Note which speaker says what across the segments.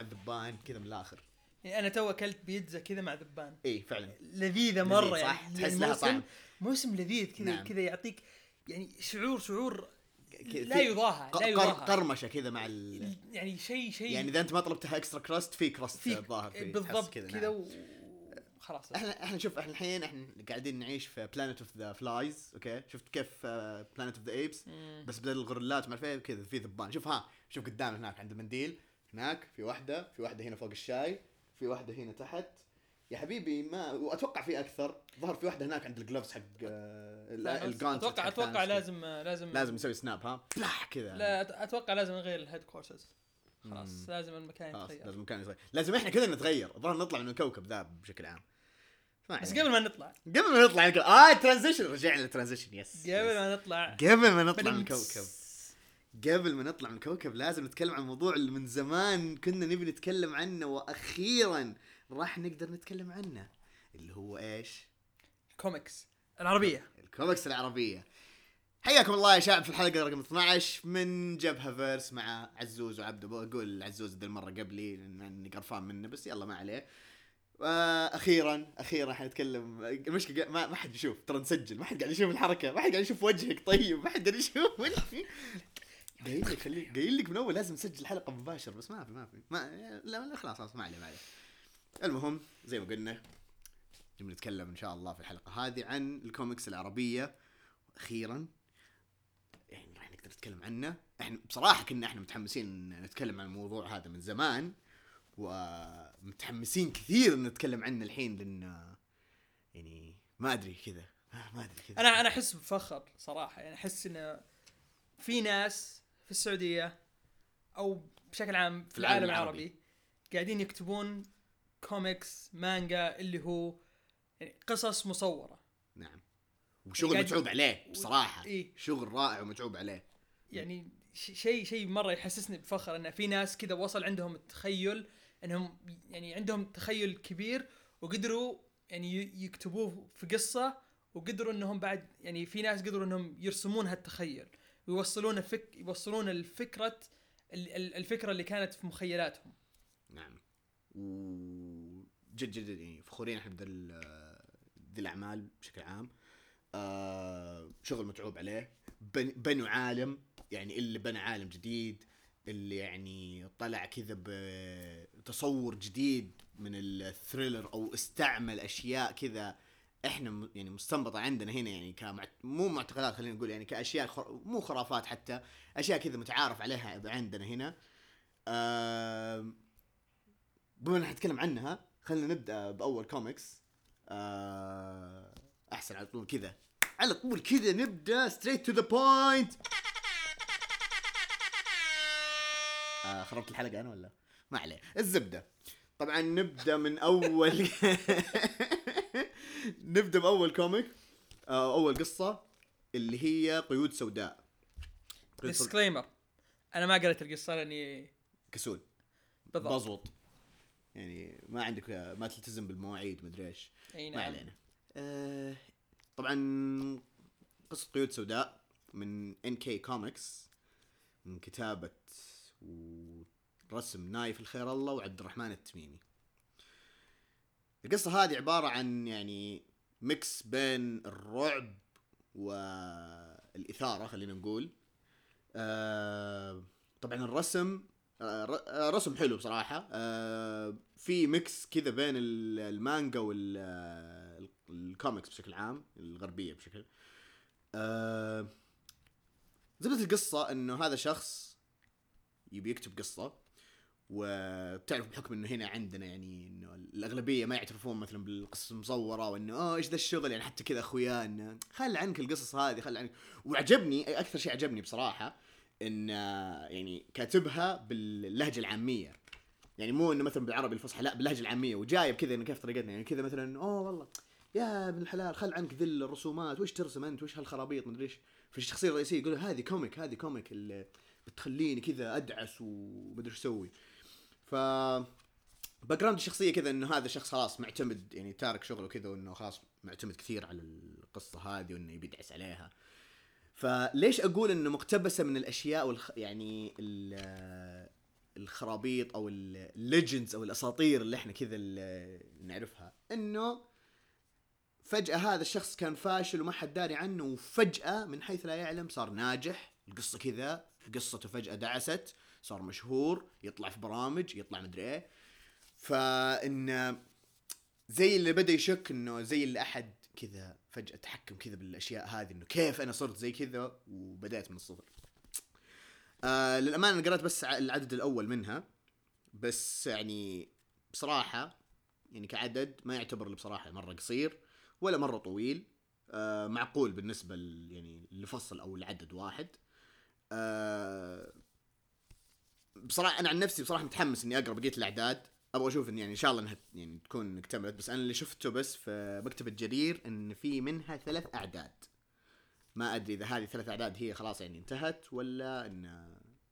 Speaker 1: مع الذبان كذا من الآخر
Speaker 2: يعني أنا تو أكلت بيتزا كذا مع ذبان
Speaker 1: إي فعلا
Speaker 2: لذيذة مرة
Speaker 1: لذيذ، صح؟
Speaker 2: يعني
Speaker 1: تحس
Speaker 2: يعني
Speaker 1: لها
Speaker 2: موسم
Speaker 1: طعم.
Speaker 2: موسم لذيذ كذا
Speaker 1: نعم.
Speaker 2: كذا يعطيك يعني شعور شعور لا
Speaker 1: في
Speaker 2: يضاهى لا يضاهى
Speaker 1: قرمشة كذا مع ال...
Speaker 2: يعني شيء شيء
Speaker 1: يعني إذا أنت ما طلبتها extra crust في crust
Speaker 2: في
Speaker 1: الظاهر.
Speaker 2: بالضبط كذا
Speaker 1: نعم.
Speaker 2: و... خلاص
Speaker 1: إحنا إحنا شوف إحنا الحين إحنا قاعدين نعيش في planet of the flies okay شفت كيف planet of the
Speaker 2: apes.
Speaker 1: بس بدل الغرلات ما أعرف إيه كذا في ذبان شوف ها شوف قدام هناك عند المنديل هناك في واحدة في واحدة هنا فوق الشاي في واحدة هنا تحت. يا حبيبي ما وأتوقع في أكثر. ظهر في واحدة هناك عند الجلوفز حق آه،. الجانت
Speaker 2: أتوقع
Speaker 1: أتوقع.
Speaker 2: لازم لازم
Speaker 1: لازم نسوي سناب ها؟ بلاح كذا.
Speaker 2: لا أتوقع لازم نغير الهيد كورسز خلاص
Speaker 1: مم.
Speaker 2: لازم المكان
Speaker 1: خلاص
Speaker 2: يتغير.
Speaker 1: لازم مكان يتغير. لازم إحنا كذا نتغير. الظاهر نطلع من الكوكب ذا بشكل عام.
Speaker 2: بس. قبل ما نطلع.
Speaker 1: قبل ما نطلع آه ترانزيشن رجعنا للترانزيشن يس
Speaker 2: قبل. ما نطلع.
Speaker 1: قبل ما نطلع من. الكوكب. قبل ما نطلع من الكوكب لازم نتكلم عن الموضوع اللي من زمان كنا نبي نتكلم عنه وأخيرا راح نقدر نتكلم عنه اللي هو إيش؟
Speaker 2: كوميكس العربية.
Speaker 1: الكوميكس العربية. حياكم الله يا شباب في الحلقة رقم 12 من جبهة verse مع عزوز وعبده. بقول عزوز ذي المرة قبلي لأن أني قرفان منه بس يلا ما عليه. آه، أخيرا أخيرا حنتكلم. المشكلة ما, ما حد يشوف. ترى نسجل. ما حد قاعد يشوف الحركة. ما حد قاعد يشوف وجهك. طيب ما حد قاعد يشوف قايل لك خليك قايل لك من أول لازم نسجل حلقة مباشر بس ما في ما في. ما لا, لا خلاص خلاص ما عليه ما عليه. المهم زي ما قلنا نبي نتكلم إن شاء الله في الحلقة هذه عن الكوميكس العربية. وأخيرا يعني راح نقدر نتكلم عنه. إحنا بصراحة كنا إحنا متحمسين نتكلم عن الموضوع هذا من زمان ومتحمسين كثير نتكلم عنه الحين لأن يعني ما أدري كذا. ما أدري كذا.
Speaker 2: أنا أنا أحس بفخر صراحة. يعني أحس إنه في ناس في السعودية أو بشكل عام في العالم العربي. قاعدين يكتبون كوميكس مانجا اللي هو يعني قصص مصورة.
Speaker 1: نعم. وشغل
Speaker 2: قاعد-
Speaker 1: متعوب عليه بصراحة.
Speaker 2: إيه.
Speaker 1: شغل رائع ومتعوب عليه.
Speaker 2: يعني شيء شيء مرة يحسسني بفخر إن في ناس كذا وصل عندهم التخيل إنهم يعني عندهم تخيل كبير وقدروا يعني يكتبوه في قصة وقدروا إنهم بعد يعني في ناس قدروا إنهم يرسمون هالتخيل. ويوصلون فك يوصلون الفكرة ال- ال- الفكرة اللي كانت في مخيلاتهم.
Speaker 1: نعم. وجد جد يعني فخورين إحنا بذا ذي الأعمال بشكل عام. آه شغل متعوب عليه. بن- بنوا عالم يعني اللي بنى عالم جديد اللي يعني طلع كذا بتصور جديد من الثريلر أو استعمل أشياء كذا إحنا يعني مستنبطة عندنا هنا يعني كمع... مو معتقدات خلينا نقول يعني كأشياء خر... مو خرافات حتى أشياء كذا متعارف عليها عندنا هنا. آم، بما ان حنتكلم عنها خلينا نبدأ بأول كوميكس آه، أحسن على طول كذا. على طول كذا نبدأ straight to the point خربت الحلقة أنا ولا؟ ما عليه. الزبدة. طبعا نبدأ من اول نبدا بأول comic. آه، أول قصة اللي هي قيود سوداء.
Speaker 2: disclaimer أنا ما قريت القصة لأني
Speaker 1: كسول.
Speaker 2: بالضبط.
Speaker 1: بالزبط. يعني ما عندك ما تلتزم بالمواعيد مدري إيش.
Speaker 2: أي
Speaker 1: ما
Speaker 2: نعم.
Speaker 1: علينا. آه طبعا قصة قيود سوداء من NK Comics من كتابة ورسم نايف الخير الله وعبد الرحمن التميمي. القصة هذه عبارة عن يعني mix بين الرعب والإثارة خلينا نقول. آه طبعا الرسم آه، آه، رسم حلو بصراحة آه، في mix كذا بين ال- المانجا والكوميكس بشكل عام الغربية بشكل. آه، زبدة القصة إنه هذا شخص يبي يكتب قصة. وبتعرف بحكم إنه هنا عندنا يعني إنه الأغلبية ما يعترفون مثلا بالقصص المصورة وإنه آه إيش ذا الشغل؟ يعني حتى كذا أخويا إنه خل عنك القصص هذه خل عنك. وعجبني أكثر شيء عجبني بصراحة إن يعني كاتبها باللهجة العامية. يعني مو إنه مثلا بالعربي الفصحى لا باللهجة العامية. وجايب كذا إنه كيف طريقتنا. يعني كذا مثلا أوه والله يا ابن الحلال خل عنك ذي الرسومات. وش ترسم أنت؟ وش هالخرابيط؟ مدري إيش. فالشخصية الرئيسية يقول هذه comic هذه comic اللي بتخليني كذا أدعس ومدري إيش أسوي. ف background الشخصية كذا إنه هذا شخص خلاص معتمد يعني تارك شغله كذا وإنه خلاص معتمد كثير على القصة هذه وإنه يبي يدعس عليها. فليش أقول إنه مقتبسة من الأشياء والخ... يعني ال... الخرابيط أو ال legends أو الأساطير اللي إحنا كذا نعرفها؟ إنه فجأة هذا الشخص كان فاشل وما حد داري عنه وفجأة من حيث لا يعلم صار ناجح القصة كذا قصته فجأة دعست. صار مشهور يطلع في برامج يطلع مدري إيه. فإن زي اللي بدأ يشك إنه زي اللي أحد كذا فجأة تحكم كذا بالأشياء هذه إنه كيف أنا صرت زي كذا وبدأت من الصفر. آه للأمانة أنا قرأت بس العدد الأول منها. بس يعني بصراحة يعني كعدد ما يعتبر لي بصراحة مرة قصير ولا مرة طويل. آه معقول بالنسبة يعني لفصل أو لعدد واحد. آه بصراحة أنا عن نفسي بصراحة متحمس إني أقرأ بقية الأعداد. أبغى أشوف إن يعني إن شاء الله إنها يعني تكون اكتملت بس أنا اللي شفته بس في مكتبه جرير إن في منها ثلاث أعداد. ما أدري إذا هذه ثلاث أعداد هي خلاص يعني انتهت ولا إن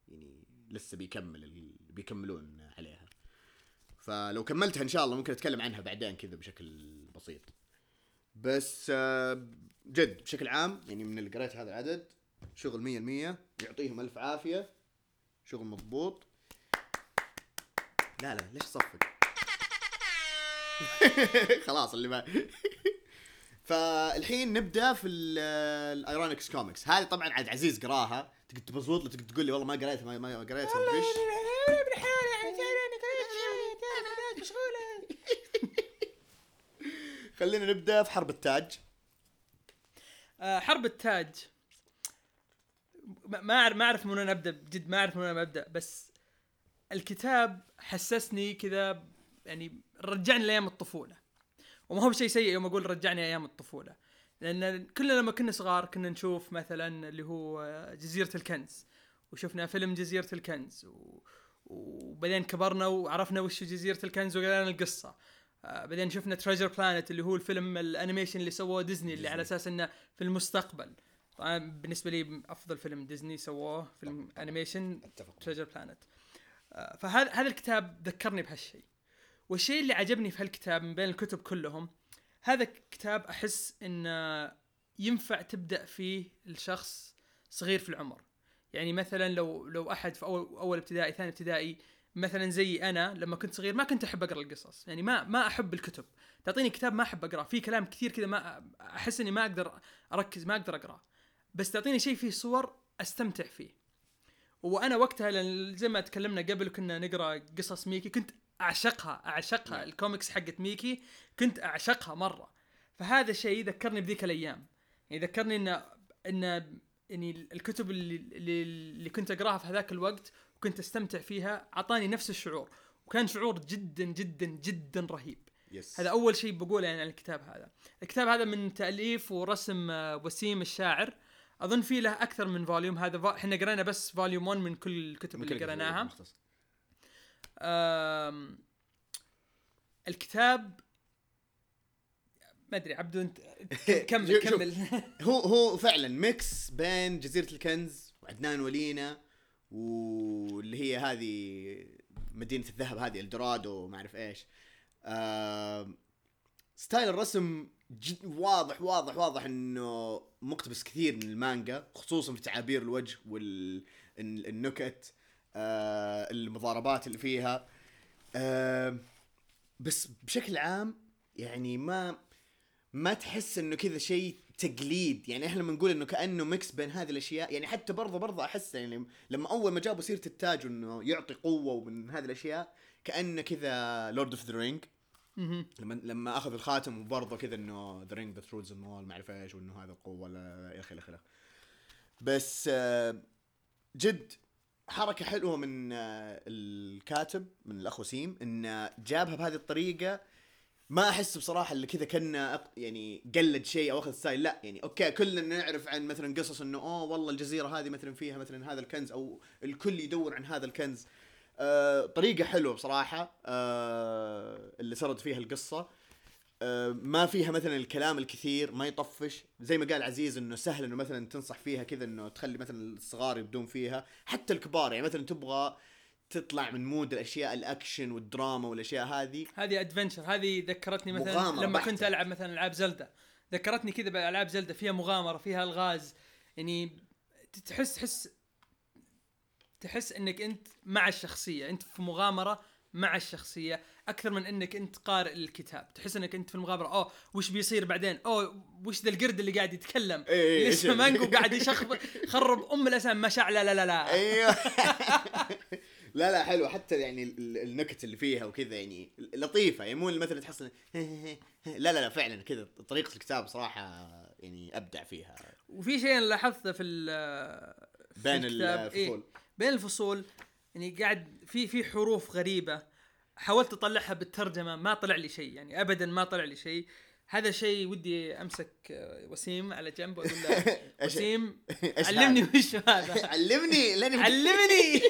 Speaker 1: يعني لسه بيكمل بيكملون عليها. فلو كملتها إن شاء الله ممكن أتكلم عنها بعدين كذا بشكل بسيط. بس جد بشكل عام يعني من اللي قريت هذا العدد شغل مية المية يعطيهم ألف عافية. شغل مضبوط. لا لا ليش صفق خلاص اللي ما فالحين نبدأ في الايرونكس كوميكس هذه طبعا عاد عزيز قراها. تقدر تبزوط تقدر تقول لي والله ما قريتها ما, قريتها وش خلينا نبدأ في حرب التاج.
Speaker 2: آه، حرب التاج. ما ما اعرف ما أعرف من وين أبدأ بجد ما أعرف من وين أبدأ بس الكتاب حسسني كذا يعني رجعني لأيام الطفولة. وما هو بشيء سيء يوم أقول رجعني أيام الطفولة. لأن كلنا لما كنا صغار كنا نشوف مثلا اللي هو جزيرة الكنز. وشفنا فيلم جزيرة الكنز و... وبعدين كبرنا وعرفنا وش جزيرة الكنز وقرينا القصة. آه، بعدين شفنا Treasure Planet اللي هو الفيلم ال animation اللي سووه ديزني اللي على أساس إنه في المستقبل. طبعا بالنسبة لي أفضل فيلم ديزني سووه فيلم
Speaker 1: animation
Speaker 2: Treasure Planet فهذا هذا الكتاب ذكرني بهالشيء والشيء اللي عجبني في هالكتاب من بين الكتب كلهم هذا كتاب أحس انه ينفع تبدأ فيه الشخص صغير في العمر. يعني مثلا لو لو أحد في اول أول ابتدائي ثاني ابتدائي مثلا زي أنا لما كنت صغير ما كنت أحب أقرأ القصص. يعني ما ما أحب الكتب. تعطيني كتاب ما أحب اقراه في كلام كثير كذا ما أحس إني ما أقدر أركز ما أقدر اقراه بس تعطيني شيء فيه صور أستمتع فيه. وأنا وقتها لأن زي ما تكلمنا قبل كنا نقرأ قصص ميكي كنت أعشقها أعشقها.
Speaker 1: نعم.
Speaker 2: الكوميكس حقت ميكي كنت أعشقها مرة. فهذا الشيء ذكرني بذيك الأيام. يعني ذكرني إن إن يعني الكتب اللي اللي, اللي كنت أقراها في هذاك الوقت وكنت أستمتع فيها أعطاني نفس الشعور. وكان شعور جدا جدا جدا رهيب.
Speaker 1: yes.
Speaker 2: هذا أول شيء بقوله يعني عن الكتاب هذا. الكتاب هذا من تأليف ورسم آه، وسيم الشاعر. أظن في له أكثر من volume هذا فا... إحنا قرينا بس volume 1 من كل الكتب اللي قريناها الكتاب ما أدري عبدو أنت كمل. كمل.
Speaker 1: هو هو فعلا mix بين جزيرة الكنز وعدنان ولينا واللي هي هذه مدينة الذهب هذه إلدورادو وما أعرف إيش. آم، style الرسم جد واضح واضح واضح إنه مقتبس كثير من المانجا خصوصا في تعابير الوجه والنكت المضاربات اللي فيها آم، بس بشكل عام يعني ما ما تحس إنه كذا شيء تقليد يعني إحنا لما نقول إنه كأنه mix بين هذه الأشياء يعني حتى برضه برضه أحس يعني لما أول ما جابوا سيرة التاج انه يعطي قوة ومن هذه الأشياء كأنه كذا Lord of the
Speaker 2: Ring.
Speaker 1: لما لما أخذ الخاتم وبرضه كذا إنه the ring the rules ما أعرف إيش وإنه هذا القوة يا أخي إلى بس آه، جد حركة حلوة من آه، الكاتب من الاخ وسيم انه جابها بهذه الطريقة. ما أحس بصراحة اللي كذا كنا يعني قلد شيء أو أخذ style لا يعني okay كلنا نعرف عن مثلا قصص إنه أوه والله الجزيرة هذه مثلا فيها مثلا هذا الكنز أو الكل يدور عن هذا الكنز. آه طريقة حلوة بصراحة آه اللي سرد فيها القصة. آه ما فيها مثلا الكلام الكثير ما يطفش. زي ما قال عزيز إنه سهل إنه مثلا تنصح فيها كذا إنه تخلي مثلا الصغار يبدون فيها. حتى الكبار يعني مثلا تبغى تطلع من mood الأشياء الأكشن والدراما والأشياء هذه.
Speaker 2: هذه adventure هذه ذكرتني مثلا لما
Speaker 1: بحتة.
Speaker 2: كنت ألعب مثلا ألعاب Zelda. ذكرتني كذا بألعاب Zelda فيها مغامرة فيها ألغاز. يعني تحس تحس تحس إنك أنت مع الشخصية أنت في مغامرة مع الشخصية أكثر من إنك أنت قارئ الكتاب تحس إنك أنت في المغامرة أوه وش بيصير بعدين؟ أوه وش ذا القرد اللي قاعد يتكلم؟
Speaker 1: إيه، إيه، إيش-
Speaker 2: مانجو قاعد يشخبط خرب أم الأسامي ما شاء لا لا لا لا.
Speaker 1: أيوه. لا لا حلو. حتى يعني ال- النكت اللي فيها وكذا يعني لطيفة. يعني مو مثلا تحس لا لا لا فعلا كذا. طريقة الكتاب صراحة يعني أبدع فيها.
Speaker 2: وفي شيء أنا لاحظته في
Speaker 1: بين
Speaker 2: الكتاب، إيه،
Speaker 1: الفصول
Speaker 2: بين الفصول يعني قاعد في في حروف غريبة. حاولت أطلعها بالترجمة ما طلع لي شيء يعني ابدا ما طلع لي شيء. هذا شيء ودي أمسك آه، وسيم على جنب وأقول له وسيم علمني؟ وش هذا.
Speaker 1: علمني لأني
Speaker 2: علمني.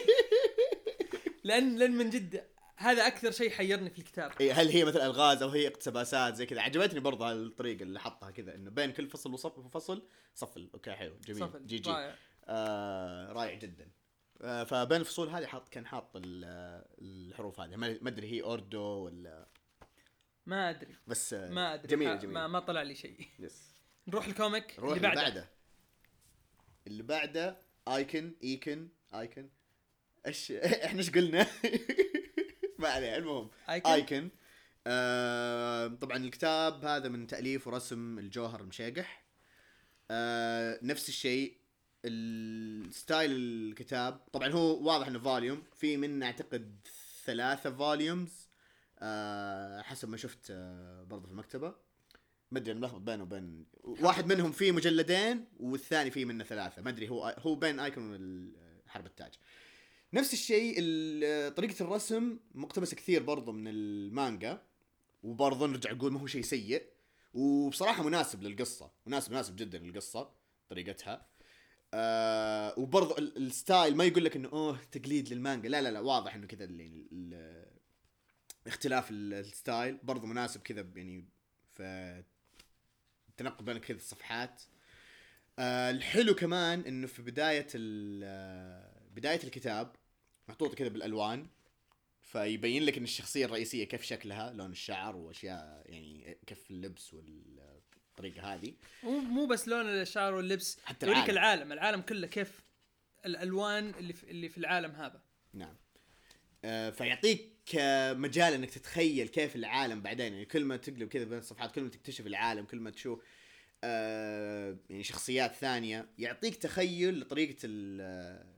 Speaker 2: لأن لأن من جد هذا أكثر شيء حيرني في الكتاب.
Speaker 1: إيه، هل هي مثل ألغاز أو هي اقتباسات زي كذا؟ عجبتني برضه الطريقة اللي حطها كذا إنه بين كل فصل وصف وفصل صفل. okay حلو جميل.
Speaker 2: صفل
Speaker 1: GG.
Speaker 2: رائع.
Speaker 1: آه رائع جدا. فبين الفصول هذه حط كان حاط ال- الحروف هذه. ما أدري هي أوردو ولا
Speaker 2: ما أدري.
Speaker 1: بس آه
Speaker 2: ما أدري.
Speaker 1: جميل جميل
Speaker 2: ما, ما طلع لي شيء.
Speaker 1: yes
Speaker 2: نروح ال comic
Speaker 1: نروح
Speaker 2: اللي
Speaker 1: اللي
Speaker 2: بعده.
Speaker 1: بعده اللي بعده ايكن ايكن ايكن إيش إحنا إيش قلنا؟ ما عليه المهم.
Speaker 2: ايكن
Speaker 1: ايكن آه طبعا الكتاب هذا من تأليف ورسم الجوهر المشيقح آه نفس الشيء ال style الكتاب طبعا هو واضح إنه volume في منه أعتقد ثلاثة volumes آه حسب ما شفت آه برضه في المكتبة. ما أدري أنا ملخبط بينه وبين واحد منهم فيه مجلدين والثاني فيه منه ثلاثة. ما أدري هو هو بين ايكون وحرب التاج. نفس الشيء ال- طريقة الرسم مقتبسة كثير برضو من المانجا وبرضو نرجع نقول ما هو شيء سيء. وبصراحة مناسب للقصة مناسب مناسب جدا للقصة طريقتها. آه وبرضو ال- ال style ما يقول لك إنه أوه تقليد للمانجا. لا لا لا واضح إنه كذا اختلاف ال- ال style برضو مناسب كذا يعني في التنقل بين كذا الصفحات. آه الحلو كمان إنه في بداية آه، بداية الكتاب محطوطه كذا بالألوان فيبين لك إن الشخصية الرئيسية كيف شكلها لون الشعر وأشياء يعني كيف اللبس والطريقة هذه.
Speaker 2: مو مو بس لون الشعر واللبس
Speaker 1: حتى
Speaker 2: يوريك
Speaker 1: العالم.
Speaker 2: العالم. العالم كله كيف الألوان اللي في اللي في العالم هذا.
Speaker 1: نعم. آه، فيعطيك آه، مجال إنك تتخيل كيف العالم بعدين. يعني كل ما تقلب كذا بين الصفحات كل ما تكتشف العالم كل ما تشوف آه، يعني شخصيات ثانية يعطيك تخيل لطريقة ال- آه،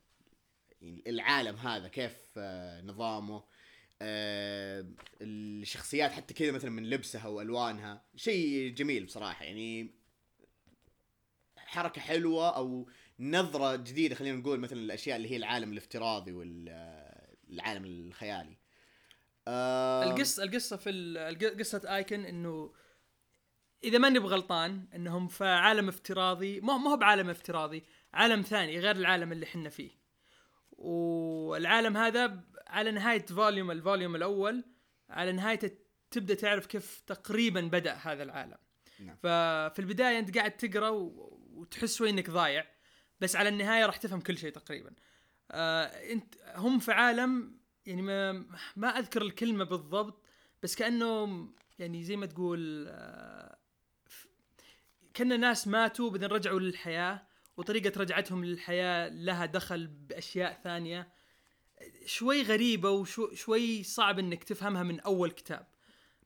Speaker 1: يعني العالم هذا كيف آه، نظامه آه، الشخصيات حتى كذا مثلا من لبسها وألوانها. شيء جميل بصراحة يعني حركة حلوة أو نظرة جديدة خلينا نقول مثلا الأشياء اللي هي العالم الافتراضي والعالم الخيالي. آه
Speaker 2: القصة القصة في قصة آيكن إنه إذا ماني بغلطان إنهم في عالم افتراضي ما هو بعالم افتراضي عالم ثاني غير العالم اللي حنا فيه. والعالم هذا على نهاية volume ال volume الأول على نهايته تبدأ تعرف كيف تقريبا بدأ هذا العالم.
Speaker 1: نعم.
Speaker 2: ففي البداية أنت قاعد تقرأ و- وتحس شوي إنك ضايع بس على النهاية راح تفهم كل شيء تقريبا. آه انت هم في عالم يعني ما ما أذكر الكلمة بالضبط بس كأنه يعني زي ما تقول آه كنا ناس ماتوا بعدين رجعوا للحياة وطريقة رجعتهم للحياة لها دخل بأشياء ثانية. شوي غريبة وشوي صعب إنك تفهمها من أول كتاب.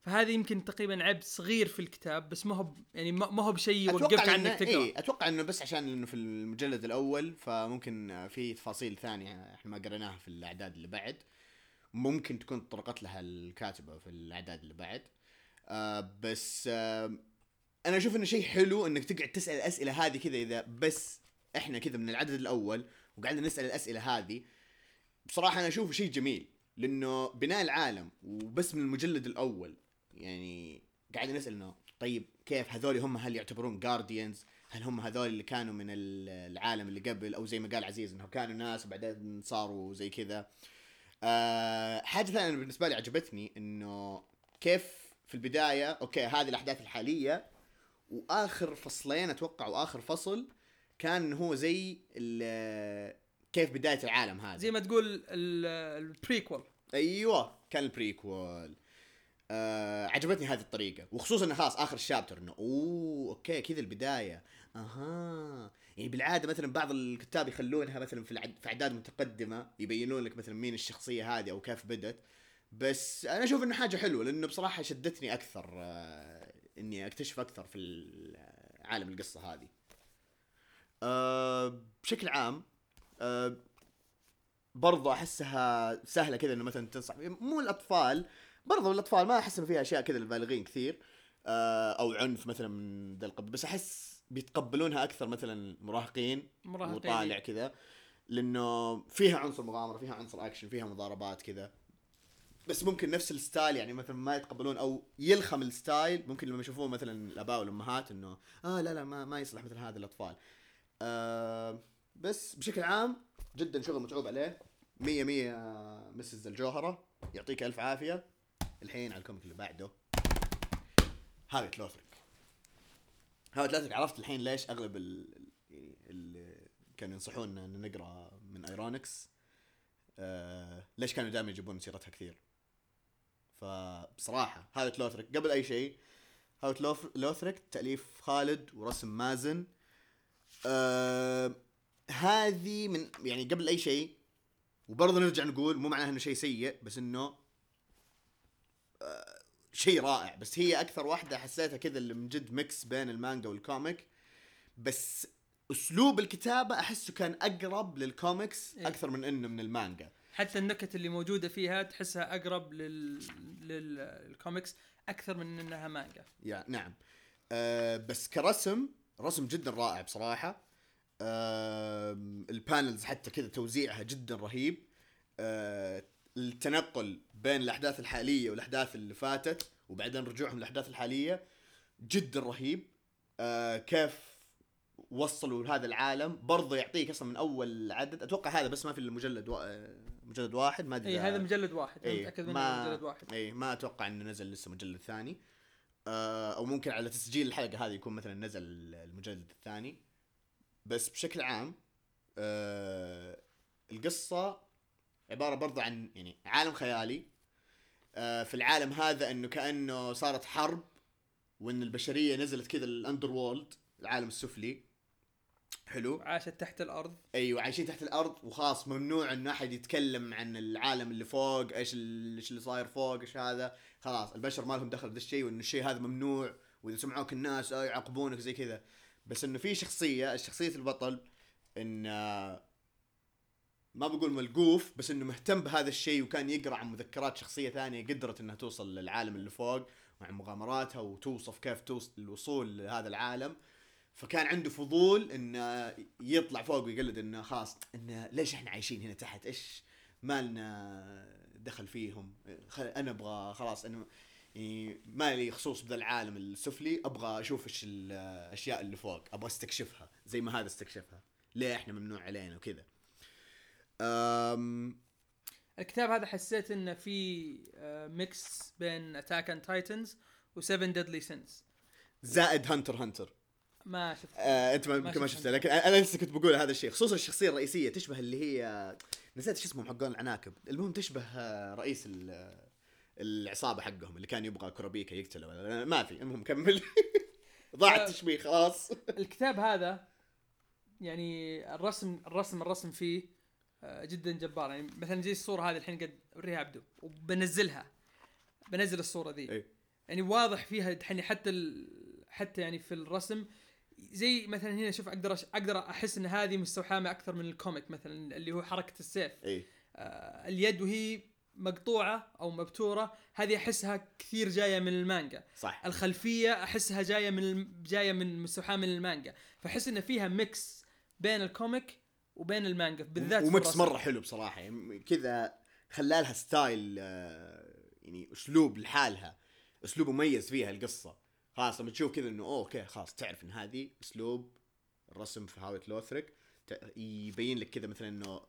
Speaker 2: فهذا يمكن تقريبا عيب صغير في الكتاب بس ما هو يعني ما هو بشيء يوقفك عنك
Speaker 1: انه
Speaker 2: تقرا
Speaker 1: إيه أتوقع إنه بس عشان إنه في المجلد الأول فممكن في تفاصيل ثانية إحنا ما قريناها في الأعداد اللي بعد. ممكن تكون طرقت لها الكاتبة في الأعداد اللي بعد. آه بس آه أنا أشوف إنه شيء حلو إنك تقعد تسأل الاسئله هذه كذا إذا بس إحنا كذا من العدد الأول وقعدنا نسأل الأسئلة هذه بصراحة أنا أشوفه شيء جميل لأنه بناء العالم وبس من المجلد الأول. يعني قاعد نسأل إنه طيب كيف هذول هم؟ هل يعتبرون جارديانز هل هم هذول اللي كانوا من ال- العالم اللي قبل؟ أو زي ما قال عزيز انه كانوا ناس وبعدين صاروا زي كذا. آه حاجة ثانية بالنسبة لي عجبتني إنه كيف في البداية أوكي هذه الأحداث الحالية وآخر فصلين أتوقع وآخر فصل كان هو زي كيف بداية العالم هذا.
Speaker 2: زي ما تقول ال- ال
Speaker 1: prequel أيوه كان ال prequel آه عجبتني هذه الطريقة. وخصوصا إنه خلاص آخر ال chapter إنه أوه okay كذا البداية. أها. يعني بالعادة مثلا بعض الكتاب يخلونها مثلا في العد... في أعداد متقدمة يبينون لك مثلا مين الشخصية هذه أو كيف بدت بس أنا أشوف إنه حاجة حلوة لأنه بصراحة شدتني أكثر آه، إني أكتشف أكثر في ال- عالم القصة هذه. أه بشكل عام أه برضو أحسها سهلة كذا إنه مثلا تنصح مو الأطفال برضو الأطفال ما احس انه فيها أشياء كذا للبالغين كثير أه أو عنف مثلا من ذا القبيل بس أحس بيتقبلونها أكثر مثلا مراهقين
Speaker 2: مراهقين.
Speaker 1: وطالع كذا لأنه فيها عنصر مغامرة فيها عنصر اكشن فيها مضاربات كذا. بس ممكن نفس ال style يعني مثلا ما يتقبلون أو يلخم ال style ممكن لما يشوفون مثلا الأباء والأمهات إنه آه لا لا ما ما يصلح مثل هذا الأطفال. آه بس بشكل عام جدا شغل متعوب عليه. مية مية Mrs. الجوهرة يعطيك ألف عافية. الحين على ال comic اللي بعده. هابت لوثريك هابت لوثريك عرفت الحين ليش أغلب ال ال- اللي كانوا ينصحونا أن نقرأ من ايرونكس آه ليش كانوا دائما يجيبون سيرتها كثير. فبصراحة هابت لوثريك قبل أي شيء لوث- لوثريك تأليف خالد ورسم مازن. آه هذه من يعني قبل أي شيء وبرضه نرجع نقول مو معناها إنه شيء سيء بس إنه آه شيء رائع. بس هي أكثر واحدة حسيتها كذا اللي من جد mix بين المانجا وال comic بس أسلوب الكتابة أحسه كان أقرب للكوميكس
Speaker 2: إيه.
Speaker 1: أكثر من إنه من المانجا.
Speaker 2: حتى النكت اللي موجودة فيها تحسها أقرب لل... للكوميكس أكثر من إنها مانجا.
Speaker 1: يا نعم. آه بس كرسم رسم جدا رائع بصراحة. ال panels حتى كذا توزيعها جدا رهيب. آه التنقل بين الأحداث الحالية والأحداث اللي فاتت وبعدين رجوعهم للأحداث الحالية جدا رهيب. آه كيف وصلوا لهذا العالم. برضه يعطيك أصلا من أول عدد. أتوقع هذا بس ما في إلا مجلد وا... آه، مجلد واحد ما أدري
Speaker 2: اي هذا مجلد واحد.
Speaker 1: إيه،
Speaker 2: متأكد منه
Speaker 1: ما
Speaker 2: مجلد واحد.
Speaker 1: اي ما أتوقع إنه نزل لسه مجلد ثاني. آه أو ممكن على تسجيل الحلقة هذه يكون مثلا نزل المجلد الثاني. بس بشكل عام آه القصة عبارة برضه عن يعني عالم خيالي. آه في العالم هذا إنه كأنه صارت حرب وإن البشرية نزلت كذا الاندر وولد العالم السفلي. حلو.
Speaker 2: عاشت تحت الأرض.
Speaker 1: أيوه عايشين تحت الأرض وخلاص ممنوع انه أحد يتكلم عن العالم اللي فوق إيش إيش اللي صاير فوق إيش هذا. خلاص البشر ما لهم دخل بذا الشيء وانه الشيء هذا ممنوع وإذا سمعوك الناس آه يعاقبونك زي كذا. بس إنه في شخصية الشخصيه البطل إن آه، ما بقول ملقوف بس إنه مهتم بهذا الشيء وكان يقرأ عن مذكرات شخصية ثانية قدرت إنها توصل للعالم اللي فوق وعن مغامراتها وتوصف كيف توصل الوصول لهذا العالم. فكان عنده فضول انه يطلع فوق ويقلد إنه خلاص انه ليش إحنا عايشين هنا تحت؟ إيش ما لنا دخل فيهم؟ أنا أبغى خلاص أنا يعني ما لي خصوص بذا العالم السفلي أبغى أشوف إيش الأشياء اللي فوق أبغى أستكشفها زي ما هذا استكشفها. ليه إحنا ممنوع علينا وكذا؟ أم
Speaker 2: الكتاب هذا حسيت إنه في آه، mix بين Attack on Titans و7 Deadly Sins
Speaker 1: زائد Hunter Hunter
Speaker 2: ما شفت
Speaker 1: آه
Speaker 2: أنت
Speaker 1: يمكن ما
Speaker 2: شفت
Speaker 1: شفتها لكن أنا لسه كنت بقول هذا الشيء خصوصا الشخصية الرئيسية تشبه اللي هي نسيت شو اسمهم حقون العناكب. المهم تشبه آه، رئيس ال- العصابة حقهم اللي كان يبغى كورابيكا يقتله. ما في المهم كمل. ضاع
Speaker 2: آه.
Speaker 1: التشبيه خلاص.
Speaker 2: الكتاب هذا يعني الرسم الرسم الرسم فيه آه، جدا جبار. يعني مثلا زي الصورة هذه الحين قد أوريها عبده وبنزلها. بنزل الصورة ذي.
Speaker 1: إيه.
Speaker 2: يعني واضح فيها الحين حتى ال... حتى يعني في الرسم. زي مثلا هنا شوف أقدر أش... أقدر أحس إن هذه مستوحاة أكثر من ال comic مثلا اللي هو حركة السيف.
Speaker 1: اي
Speaker 2: آه، اليد وهي مقطوعة أو مبتورة هذه أحسها كثير جاية من المانجا.
Speaker 1: صح.
Speaker 2: الخلفية أحسها جاية من جاية من مستوحاه من المانجا. فأحس إن فيها mix بين ال comic وبين المانجا بالذات
Speaker 1: و
Speaker 2: mix.
Speaker 1: مرة حلو بصراحة. يعني كذا لحالها style آه، يعني أسلوب لحالها أسلوب مميز فيها القصة. خلاص لما تشوف كذا إنه okay خلاص تعرف إن هذه أسلوب الرسم في هاوت لوثريك. يبين لك كذا مثلا إنه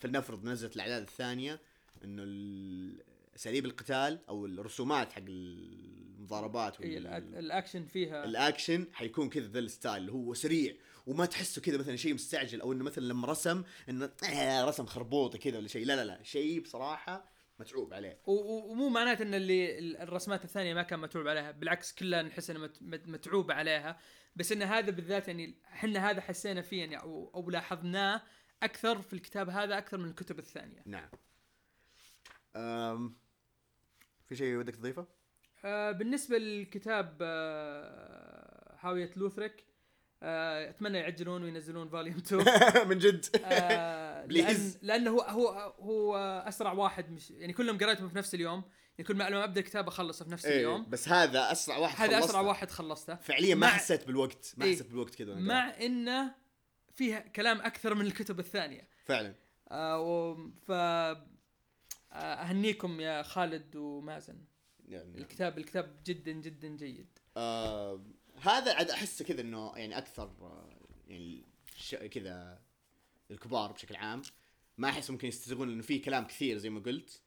Speaker 1: فلنفرض نزلت الأعداد الثانية إنه ال- أساليب القتال أو الرسومات حق المضاربات
Speaker 2: إيه،
Speaker 1: وال-
Speaker 2: الأ- الأكشن فيها.
Speaker 1: الأكشن حيكون كذا ذا ال style اللي هو سريع وما تحسه كذا مثلا شيء مستعجل أو إنه مثلا لما رسم إنه آه رسم خربوطة كذا ولا شيء. لا لا لا شيء بصراحة متعوب عليه.
Speaker 2: ومو معناته إن اللي ال- الرسمات الثانية ما كان متعوب عليها بالعكس كلها نحس إنها مت- مت- متعوبه عليها. بس إن هذا بالذات يعني إحنا هذا حسينا فيه يعني أو, أو لاحظناه أكثر في الكتاب هذا أكثر من الكتب الثانية.
Speaker 1: نعم. في شيء ودك تضيفه؟
Speaker 2: آه بالنسبة للكتاب آه هاويه لوثريك آه أتمنى يعجلون وينزلون فوليوم 2
Speaker 1: من جد
Speaker 2: آه
Speaker 1: لأن.
Speaker 2: لأنه هو هو هو أسرع واحد مش يعني كلهم قريتهم في نفس اليوم يعني كل ما لما أبدأ الكتاب أخلصه في نفس
Speaker 1: إيه
Speaker 2: اليوم
Speaker 1: بس هذا أسرع واحد
Speaker 2: هذا أسرع
Speaker 1: خلصته.
Speaker 2: واحد خلصته
Speaker 1: فعليا ما حسيت بالوقت ما
Speaker 2: إيه.
Speaker 1: حسيت بالوقت كذا
Speaker 2: مع إنه فيها كلام أكثر من الكتب
Speaker 1: الثانية. فعلا
Speaker 2: آه و ف أهنيكم يا خالد ومازن.
Speaker 1: يعني
Speaker 2: الكتاب الكتاب جدا جدا جيد.
Speaker 1: آه هذا عاد احسه كذا إنه يعني أكثر آه يعني. كذا الكبار بشكل عام. ما أحس ممكن يستسيغون انه في كلام كثير زي ما قلت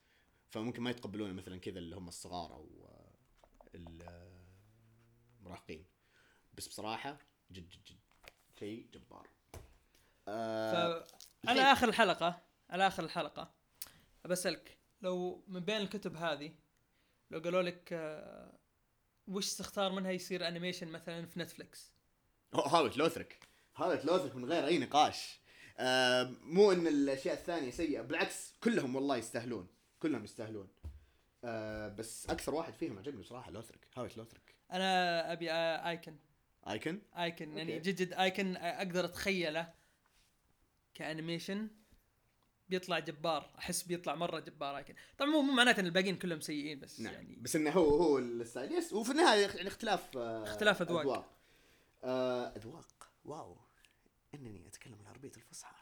Speaker 1: فممكن ما يتقبلونه مثلا كذا اللي هم الصغار أو آه، ال- آه، المراهقين. بس بصراحة جد جد جد شيء جبار. آه
Speaker 2: على آخر الحلقة على آخر الحلقة. بسالك لو من بين الكتب هذه لو قالوا لك آه، وش تختار منها يصير animation مثلا في نتفلكس
Speaker 1: هاوت لوثرك؟ هاوت لوثرك من غير أي نقاش. آه مو إن الأشياء الثانية سيئة بالعكس كلهم والله يستاهلون كلهم يستاهلون. آه بس أكثر واحد فيهم عجبني بصراحه لوثرك. هاوت لوثرك؟
Speaker 2: أنا أبي آه، ايكن
Speaker 1: ايكن
Speaker 2: ايكن يعني. جد جد ايكن أقدر أتخيله ك animation. بيطلع جبار أحس بيطلع مرة جبار ايكن طبعا مو معناته إن الباقيين كلهم سيئين بس
Speaker 1: نعم.
Speaker 2: يعني.
Speaker 1: بس إنه هو هو ال style. yes وفي النهاية يعني اختلاف آه
Speaker 2: اختلاف أذواق.
Speaker 1: أذواق. آه أذواق. wow. إنني أتكلم العربية الفصحى.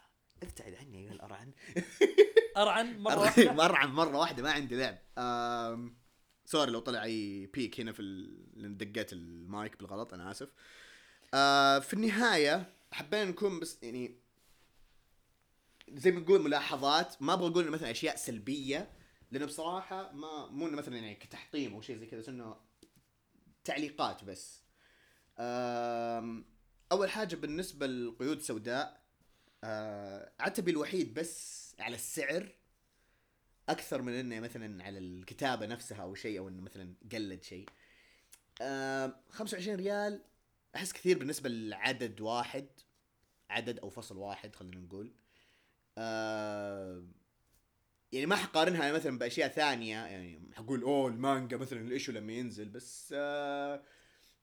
Speaker 1: ابتعد عني أيها الأرعن.
Speaker 2: أرعن مرة واحدة.
Speaker 1: مرة مرة واحدة ما عندي لعب. آم... sorry لو طلع أي peak هنا في ال... دقيت المايك بالغلط أنا آسف. آه في النهاية حبينا نكون بس يعني زي ما نقول ملاحظات ما أبغى أقول مثلا أشياء سلبية لأنه بصراحة ما مو إنه مثلا يعني كتحطيم أو شيء زي كذا بس إنه تعليقات بس. أول حاجة بالنسبة للقيود السوداء آه... عتبي الوحيد بس على السعر أكثر من إنه مثلا على الكتابة نفسها أو شيء أو إنه مثلا قلد شيء آه 25 ريال أحس كثير بالنسبة لعدد واحد عدد أو فصل واحد خلينا نقول آه يعني ما حقارنها مثلا بأشياء ثانية يعني حقول اوه المانجا مثلا الايشو لما ينزل بس آه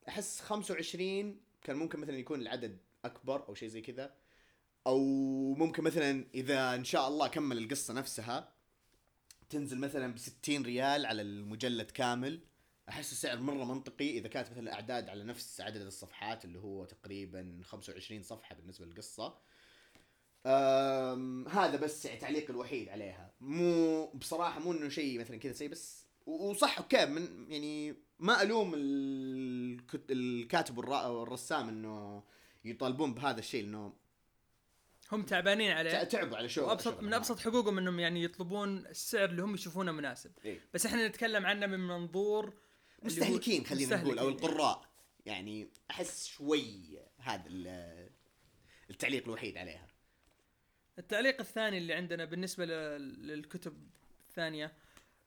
Speaker 1: أحس 25 كان ممكن مثلا يكون العدد أكبر أو شيء زي كذا. أو ممكن مثلا إذا إن شاء الله كمل القصة نفسها تنزل مثلا ب 60 ريال على المجلد كامل. أحس السعر مرة منطقي إذا كانت مثلا الاعداد على نفس عدد الصفحات اللي هو تقريبا 25 صفحة بالنسبة للقصة. هذا بس يعني تعليق الوحيد عليها مو بصراحة مو إنه شيء مثلا كذا سيء بس وصح أوكي من يعني ما ألوم الكاتب والرسام إنه يطالبون بهذا الشيء لأنه
Speaker 2: هم تعبانين
Speaker 1: تع-
Speaker 2: عليه
Speaker 1: تعبوا على شو
Speaker 2: وابسط
Speaker 1: شغل
Speaker 2: من. أبسط حقوقهم إنهم يعني يطلبون السعر اللي هم يشوفونه مناسب
Speaker 1: إيه.
Speaker 2: بس إحنا نتكلم عنه من منظور
Speaker 1: مستهلكين خلينا نقول
Speaker 2: أو.
Speaker 1: القراء يعني أحس شوي هذا ال- التعليق الوحيد عليها
Speaker 2: التعليق الثاني اللي عندنا بالنسبة لل- للكتب الثانية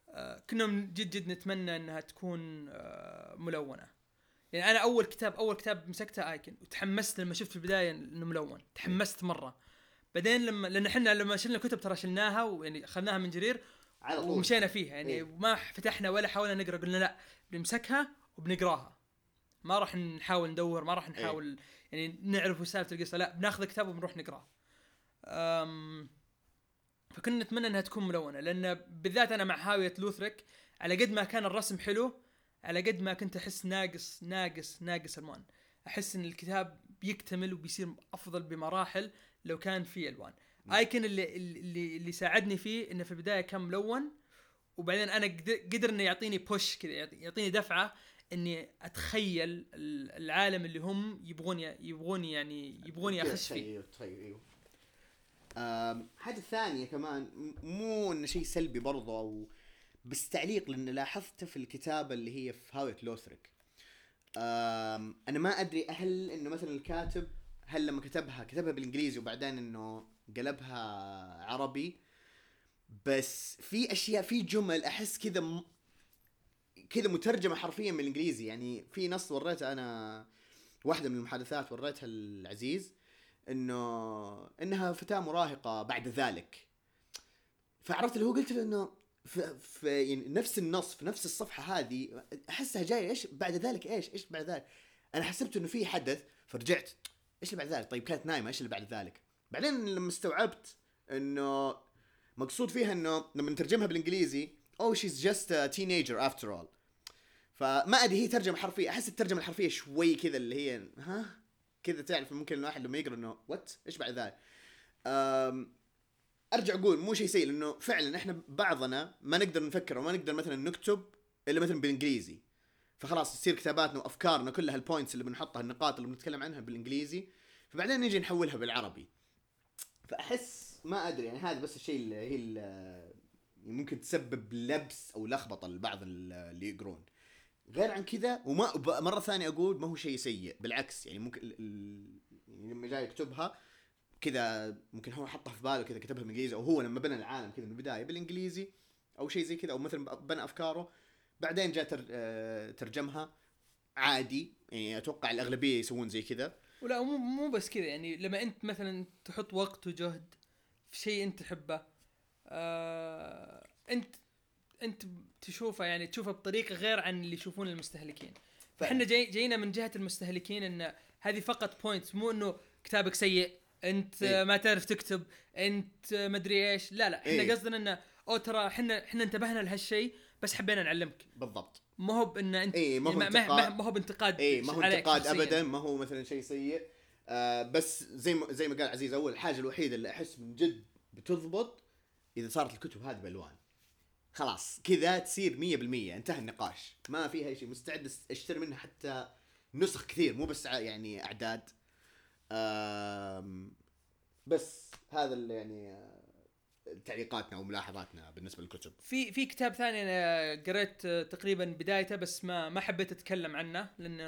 Speaker 2: آه، كنا جد جد نتمنى إنها تكون آه، ملونة. يعني أنا أول كتاب أول كتاب مسكته آيكن وتحمست لما شفت في البداية إنه ملون تحمست مرة. بعدين لما لأن إحنا لما شلنا كتب ترى شلناها ويعني أخذناها من جرير
Speaker 1: على طول.
Speaker 2: ومشينا فيها. يعني
Speaker 1: إيه.
Speaker 2: ما فتحنا ولا حاولنا نقرأ قلنا لا بنمسكها وبنقراها. ما راح نحاول ندور ما راح نحاول يعني نعرف سالفة القصة لا بناخذ كتاب وبنروح نقراه. فكنا نتمنى إنها تكون ملونة لأن بالذات أنا مع هاوية لوثريك على قد ما كان الرسم حلو على قد ما كنت أحس ناقص ناقص ناقص ألوان. أحس إن الكتاب بيكتمل وبيصير أفضل بمراحل لو كان فيه ألوان. آيكن اللي اللي اللي ساعدني فيه إنه في البداية كان ملون وبعدين أنا قدر, إنه يعطيني بوش كذا يعطي- يعطيني دفعة إني أتخيل ال- العالم اللي هم يبغون يبغون يعني يبغوني اخش فيه
Speaker 1: أيوه طيب أيوه آم، حاجة ثانية كمان مو إنه شيء سلبي برضه أو بس تعليق لأن لاحظته في الكتابة اللي هي في هاويت لوثريك. أنا ما أدري هل إنه مثلا الكاتب هل لما كتبها كتبها بالإنجليزي وبعدين إنه قلبها عربي بس في أشياء في جمل أحس كذا م... كذا مترجمة حرفيا من الانجليزي يعني في نص وريته أنا واحدة من المحادثات وريتها العزيز إنه إنها فتاة مراهقة بعد ذلك. فعرفت اللي هو قلت له إنه في, في يعني نفس النص في نفس الصفحة هذه أحسها جاية إيش بعد ذلك إيش إيش بعد ذلك؟ أنا حسبت إنه في حدث فرجعت إيش اللي بعد ذلك؟ طيب كانت نايمة إيش اللي بعد ذلك؟ بعدين لما استوعبت إنه مقصود فيها إنه لما نترجمها بالإنجليزي أو she's just teenager after all فما أدري هي ترجمة حرفية أحس الترجمة الحرفية شوي كذا اللي هي ها؟ كذا تعرف ممكن الواحد لما يقرأ إنه what إيش بعد ذلك أرجع أقول مو شيء سيء لأنه فعلا إحنا بعضنا ما نقدر نفكر وما نقدر مثلا نكتب إلا مثلا بالإنجليزي. فخلاص تصير كتاباتنا وأفكارنا كلها البوينتس اللي بنحطها النقاط اللي بنتكلم عنها بالإنجليزي فبعدين نجي نحولها بالعربي. فأحس ما أدري يعني هذا بس الشيء اللي هي اللي ممكن تسبب لبس أو لخبطة لبعض اللي يقرون. غير عن كذا وما مرة ثانية أقول ما هو شيء سيء بالعكس يعني ممكن. يعني لما جاي يكتبها كذا ممكن هو حطها في باله كذا كتبها بالإنجليزي أو هو لما بنى العالم كذا من البداية بالإنجليزي أو شيء زي كذا أو مثلا بنى أفكاره بعدين جاء. آه، ترجمها عادي يعني أتوقع الأغلبية يسوون زي كذا
Speaker 2: ولا مو مو بس كذا يعني لما أنت مثلا تحط وقت وجهد في شيء أنت تحبه آه أنت انت تشوفه يعني تشوفه بطريقه غير عن اللي يشوفون المستهلكين فإحنا جاي جاينا من جهة المستهلكين إن هذه فقط بوينت مو إنه كتابك سيء أنت
Speaker 1: إيه.
Speaker 2: ما تعرف تكتب أنت مدري إيش لا لا إحنا
Speaker 1: إيه.
Speaker 2: قصدنا انه أو ترى إحنا إحنا انتبهنا لهالشيء بس حبينا نعلمك
Speaker 1: بالضبط
Speaker 2: ما هو بإن أنت
Speaker 1: إيه، ما هو
Speaker 2: يعني ما,
Speaker 1: انتقاد.
Speaker 2: ما, ما هو بانتقاد
Speaker 1: اي ما هو انتقاد. ابدا ما هو مثلا شيء سيء آه بس زي ما زي ما قال عزيز أول الحاجة الوحيدة اللي أحس من جد بتضبط إذا صارت الكتب هذه بألوان خلاص كذا تصير 100% انتهى النقاش. ما فيها شيء مستعد أشتري منها حتى نسخ كثير مو بس يعني أعداد. بس هذا اللي يعني آه، تعليقاتنا وملاحظاتنا بالنسبة للكتب.
Speaker 2: في في كتاب ثاني أنا قريت آه، تقريبا بدايته بس ما ما حبيت أتكلم عنه لأن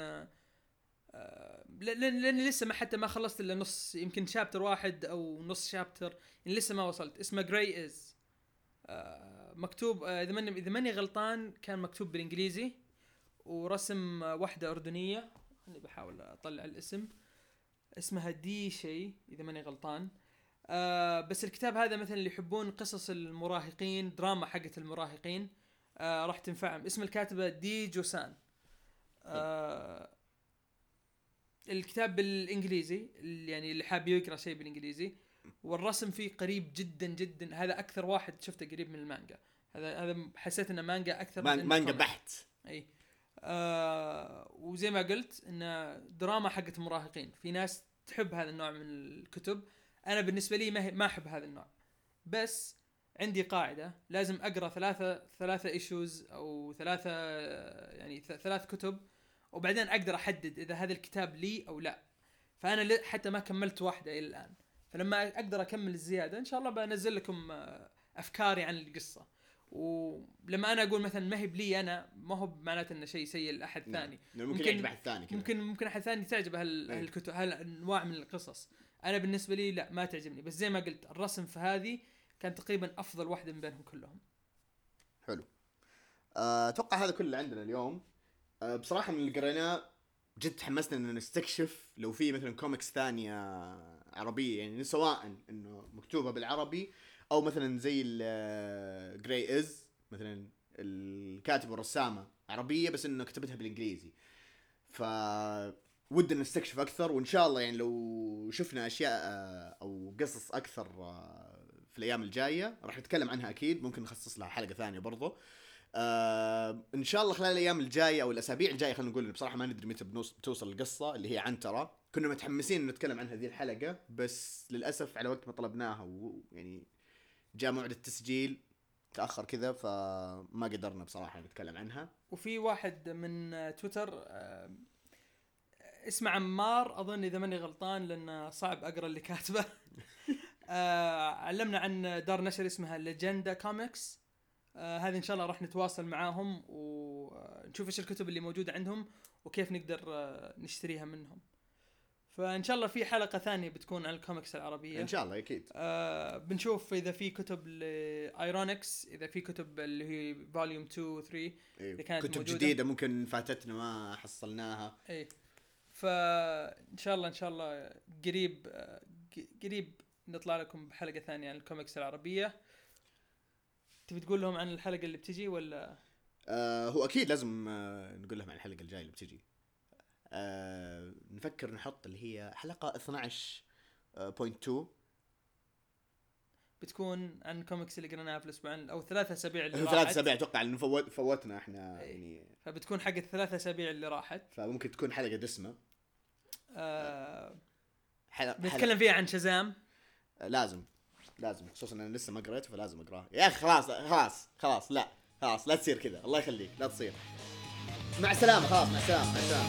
Speaker 2: آه، لأن لاني لسه ما حتى ما خلصت إلا نص يمكن شابتر واحد أو نص شابتر لسه ما وصلت. اسمه جراي از مكتوب آه، إذا ماني إذا ماني غلطان كان مكتوب بالإنجليزي ورسم آه، واحدة أردنية. أنا بحاول أطلع الاسم. اسمها دي شيء إذا ماني غلطان. آه بس الكتاب هذا مثلا اللي يحبون قصص المراهقين دراما حقت المراهقين آه راح تنفعهم. اسم الكاتبة دي جوسان. آه الكتاب بالإنجليزي اللي يعني اللي حاب يقرأ شيء بالإنجليزي. والرسم فيه قريب جدا جدا. هذا أكثر واحد شفته قريب من المانجا. هذا هذا حسيت إنه مانجا أكثر من
Speaker 1: مانجا. بحت.
Speaker 2: إي. آه وزي ما قلت انه دراما حقت المراهقين. في ناس تحب هذا النوع من الكتب. أنا بالنسبة لي ما ما أحب هذا النوع. بس عندي قاعدة. لازم أقرأ ثلاثة ثلاثة issues أو ثلاثة يعني ثلاث كتب. وبعدين أقدر أحدد إذا هذا الكتاب لي أو لا. فأنا حتى ما كملت واحدة إلى الآن. فلما أقدر أكمل الزيادة إن شاء الله بنزل لكم آه، أفكاري عن القصة. ولما أنا أقول مثلا ما هي بلي أنا ما هو معناته إنه شيء سيء لأحد
Speaker 1: نعم.
Speaker 2: ثاني.
Speaker 1: ممكن يعجب أحد ثاني
Speaker 2: ممكن ممكن أحد ثاني تعجبه
Speaker 1: إيه.
Speaker 2: هالكتب هالأنواع من القصص. أنا بالنسبة لي لا ما تعجبني. بس زي ما قلت الرسم في هذه كان تقريبا أفضل واحدة من بينهم كلهم.
Speaker 1: حلو. آه، أتوقع هذا كله اللي عندنا اليوم. آه، بصراحة من اللي قريناه جد تحمسنا إن نستكشف لو في مثلا كوميكس ثانية عربية يعني سواء إنه مكتوبة بالعربي أو مثلا زي جراي از مثلا الكاتب والرسامة عربية بس إنه كتبتها بالإنجليزي. ف ودنا نستكشف أكثر وإن شاء الله يعني لو شفنا أشياء آه، أو قصص أكثر آه، في الأيام الجاية راح نتكلم عنها أكيد ممكن نخصص لها حلقة ثانية برضو. آه إن شاء الله خلال الأيام الجاية أو الأسابيع الجاية خلينا نقول بصراحة ما ندري متى بتوصل القصة اللي هي عنترة. كنا متحمسين نتكلم عن هذه الحلقة بس للأسف على وقت ما طلبناها ويعني جاء موعد التسجيل تأخر كذا فما قدرنا بصراحة نتكلم عنها.
Speaker 2: وفي واحد من تويتر آه، اسمه عمار أظن إذا ماني غلطان لأنه صعب أقرأ اللي كاتبه. آه، علمنا عن دار نشر اسمها ليجندا كوميكس آه، هذه إن شاء الله راح نتواصل معاهم ونشوف إيش الكتب اللي موجودة عندهم وكيف نقدر نشتريها منهم. فإن شاء الله في حلقة ثانية بتكون عن الكوميكس العربية.
Speaker 1: إن شاء الله أكيد.
Speaker 2: آه بنشوف إذا في كتب لايرونكس إذا في كتب اللي هي volume 2 و 3
Speaker 1: إيه.
Speaker 2: إذا كانت
Speaker 1: كتب
Speaker 2: موجودة.
Speaker 1: جديدة ممكن فاتتنا ما حصلناها.
Speaker 2: اي فإن شاء الله إن شاء الله قريب آه، قريب نطلع لكم بحلقة ثانية عن الكوميكس العربية. تبي تقول لهم عن الحلقة اللي بتجي ولا؟
Speaker 1: آه هو أكيد لازم آه نقول لهم عن الحلقة الجاية اللي بتجي. آه نفكر نحط اللي هي حلقة 12.2
Speaker 2: بتكون عن الكوميكس اللي قريناها في الأسبوعين أو ثلاث أسابيع اللي راحت.
Speaker 1: ثلاث أسابيع أتوقع إنه فوت فوتنا إحنا
Speaker 2: إيه.
Speaker 1: يعني.
Speaker 2: فبتكون حق الثلاث أسابيع اللي راحت.
Speaker 1: فممكن تكون حلقة دسمة.
Speaker 2: آه
Speaker 1: حلقه
Speaker 2: بنتكلم فيها عن شزام
Speaker 1: آه، لازم. لازم. خصوصا أنا لسه ما قريته فلازم أقرأه. يا أخي خلاص خلاص خلاص لا. خلاص لا تصير كذا. الله يخليك. لا تصير. مع السلامة خلاص مع السلامة مع السلامة.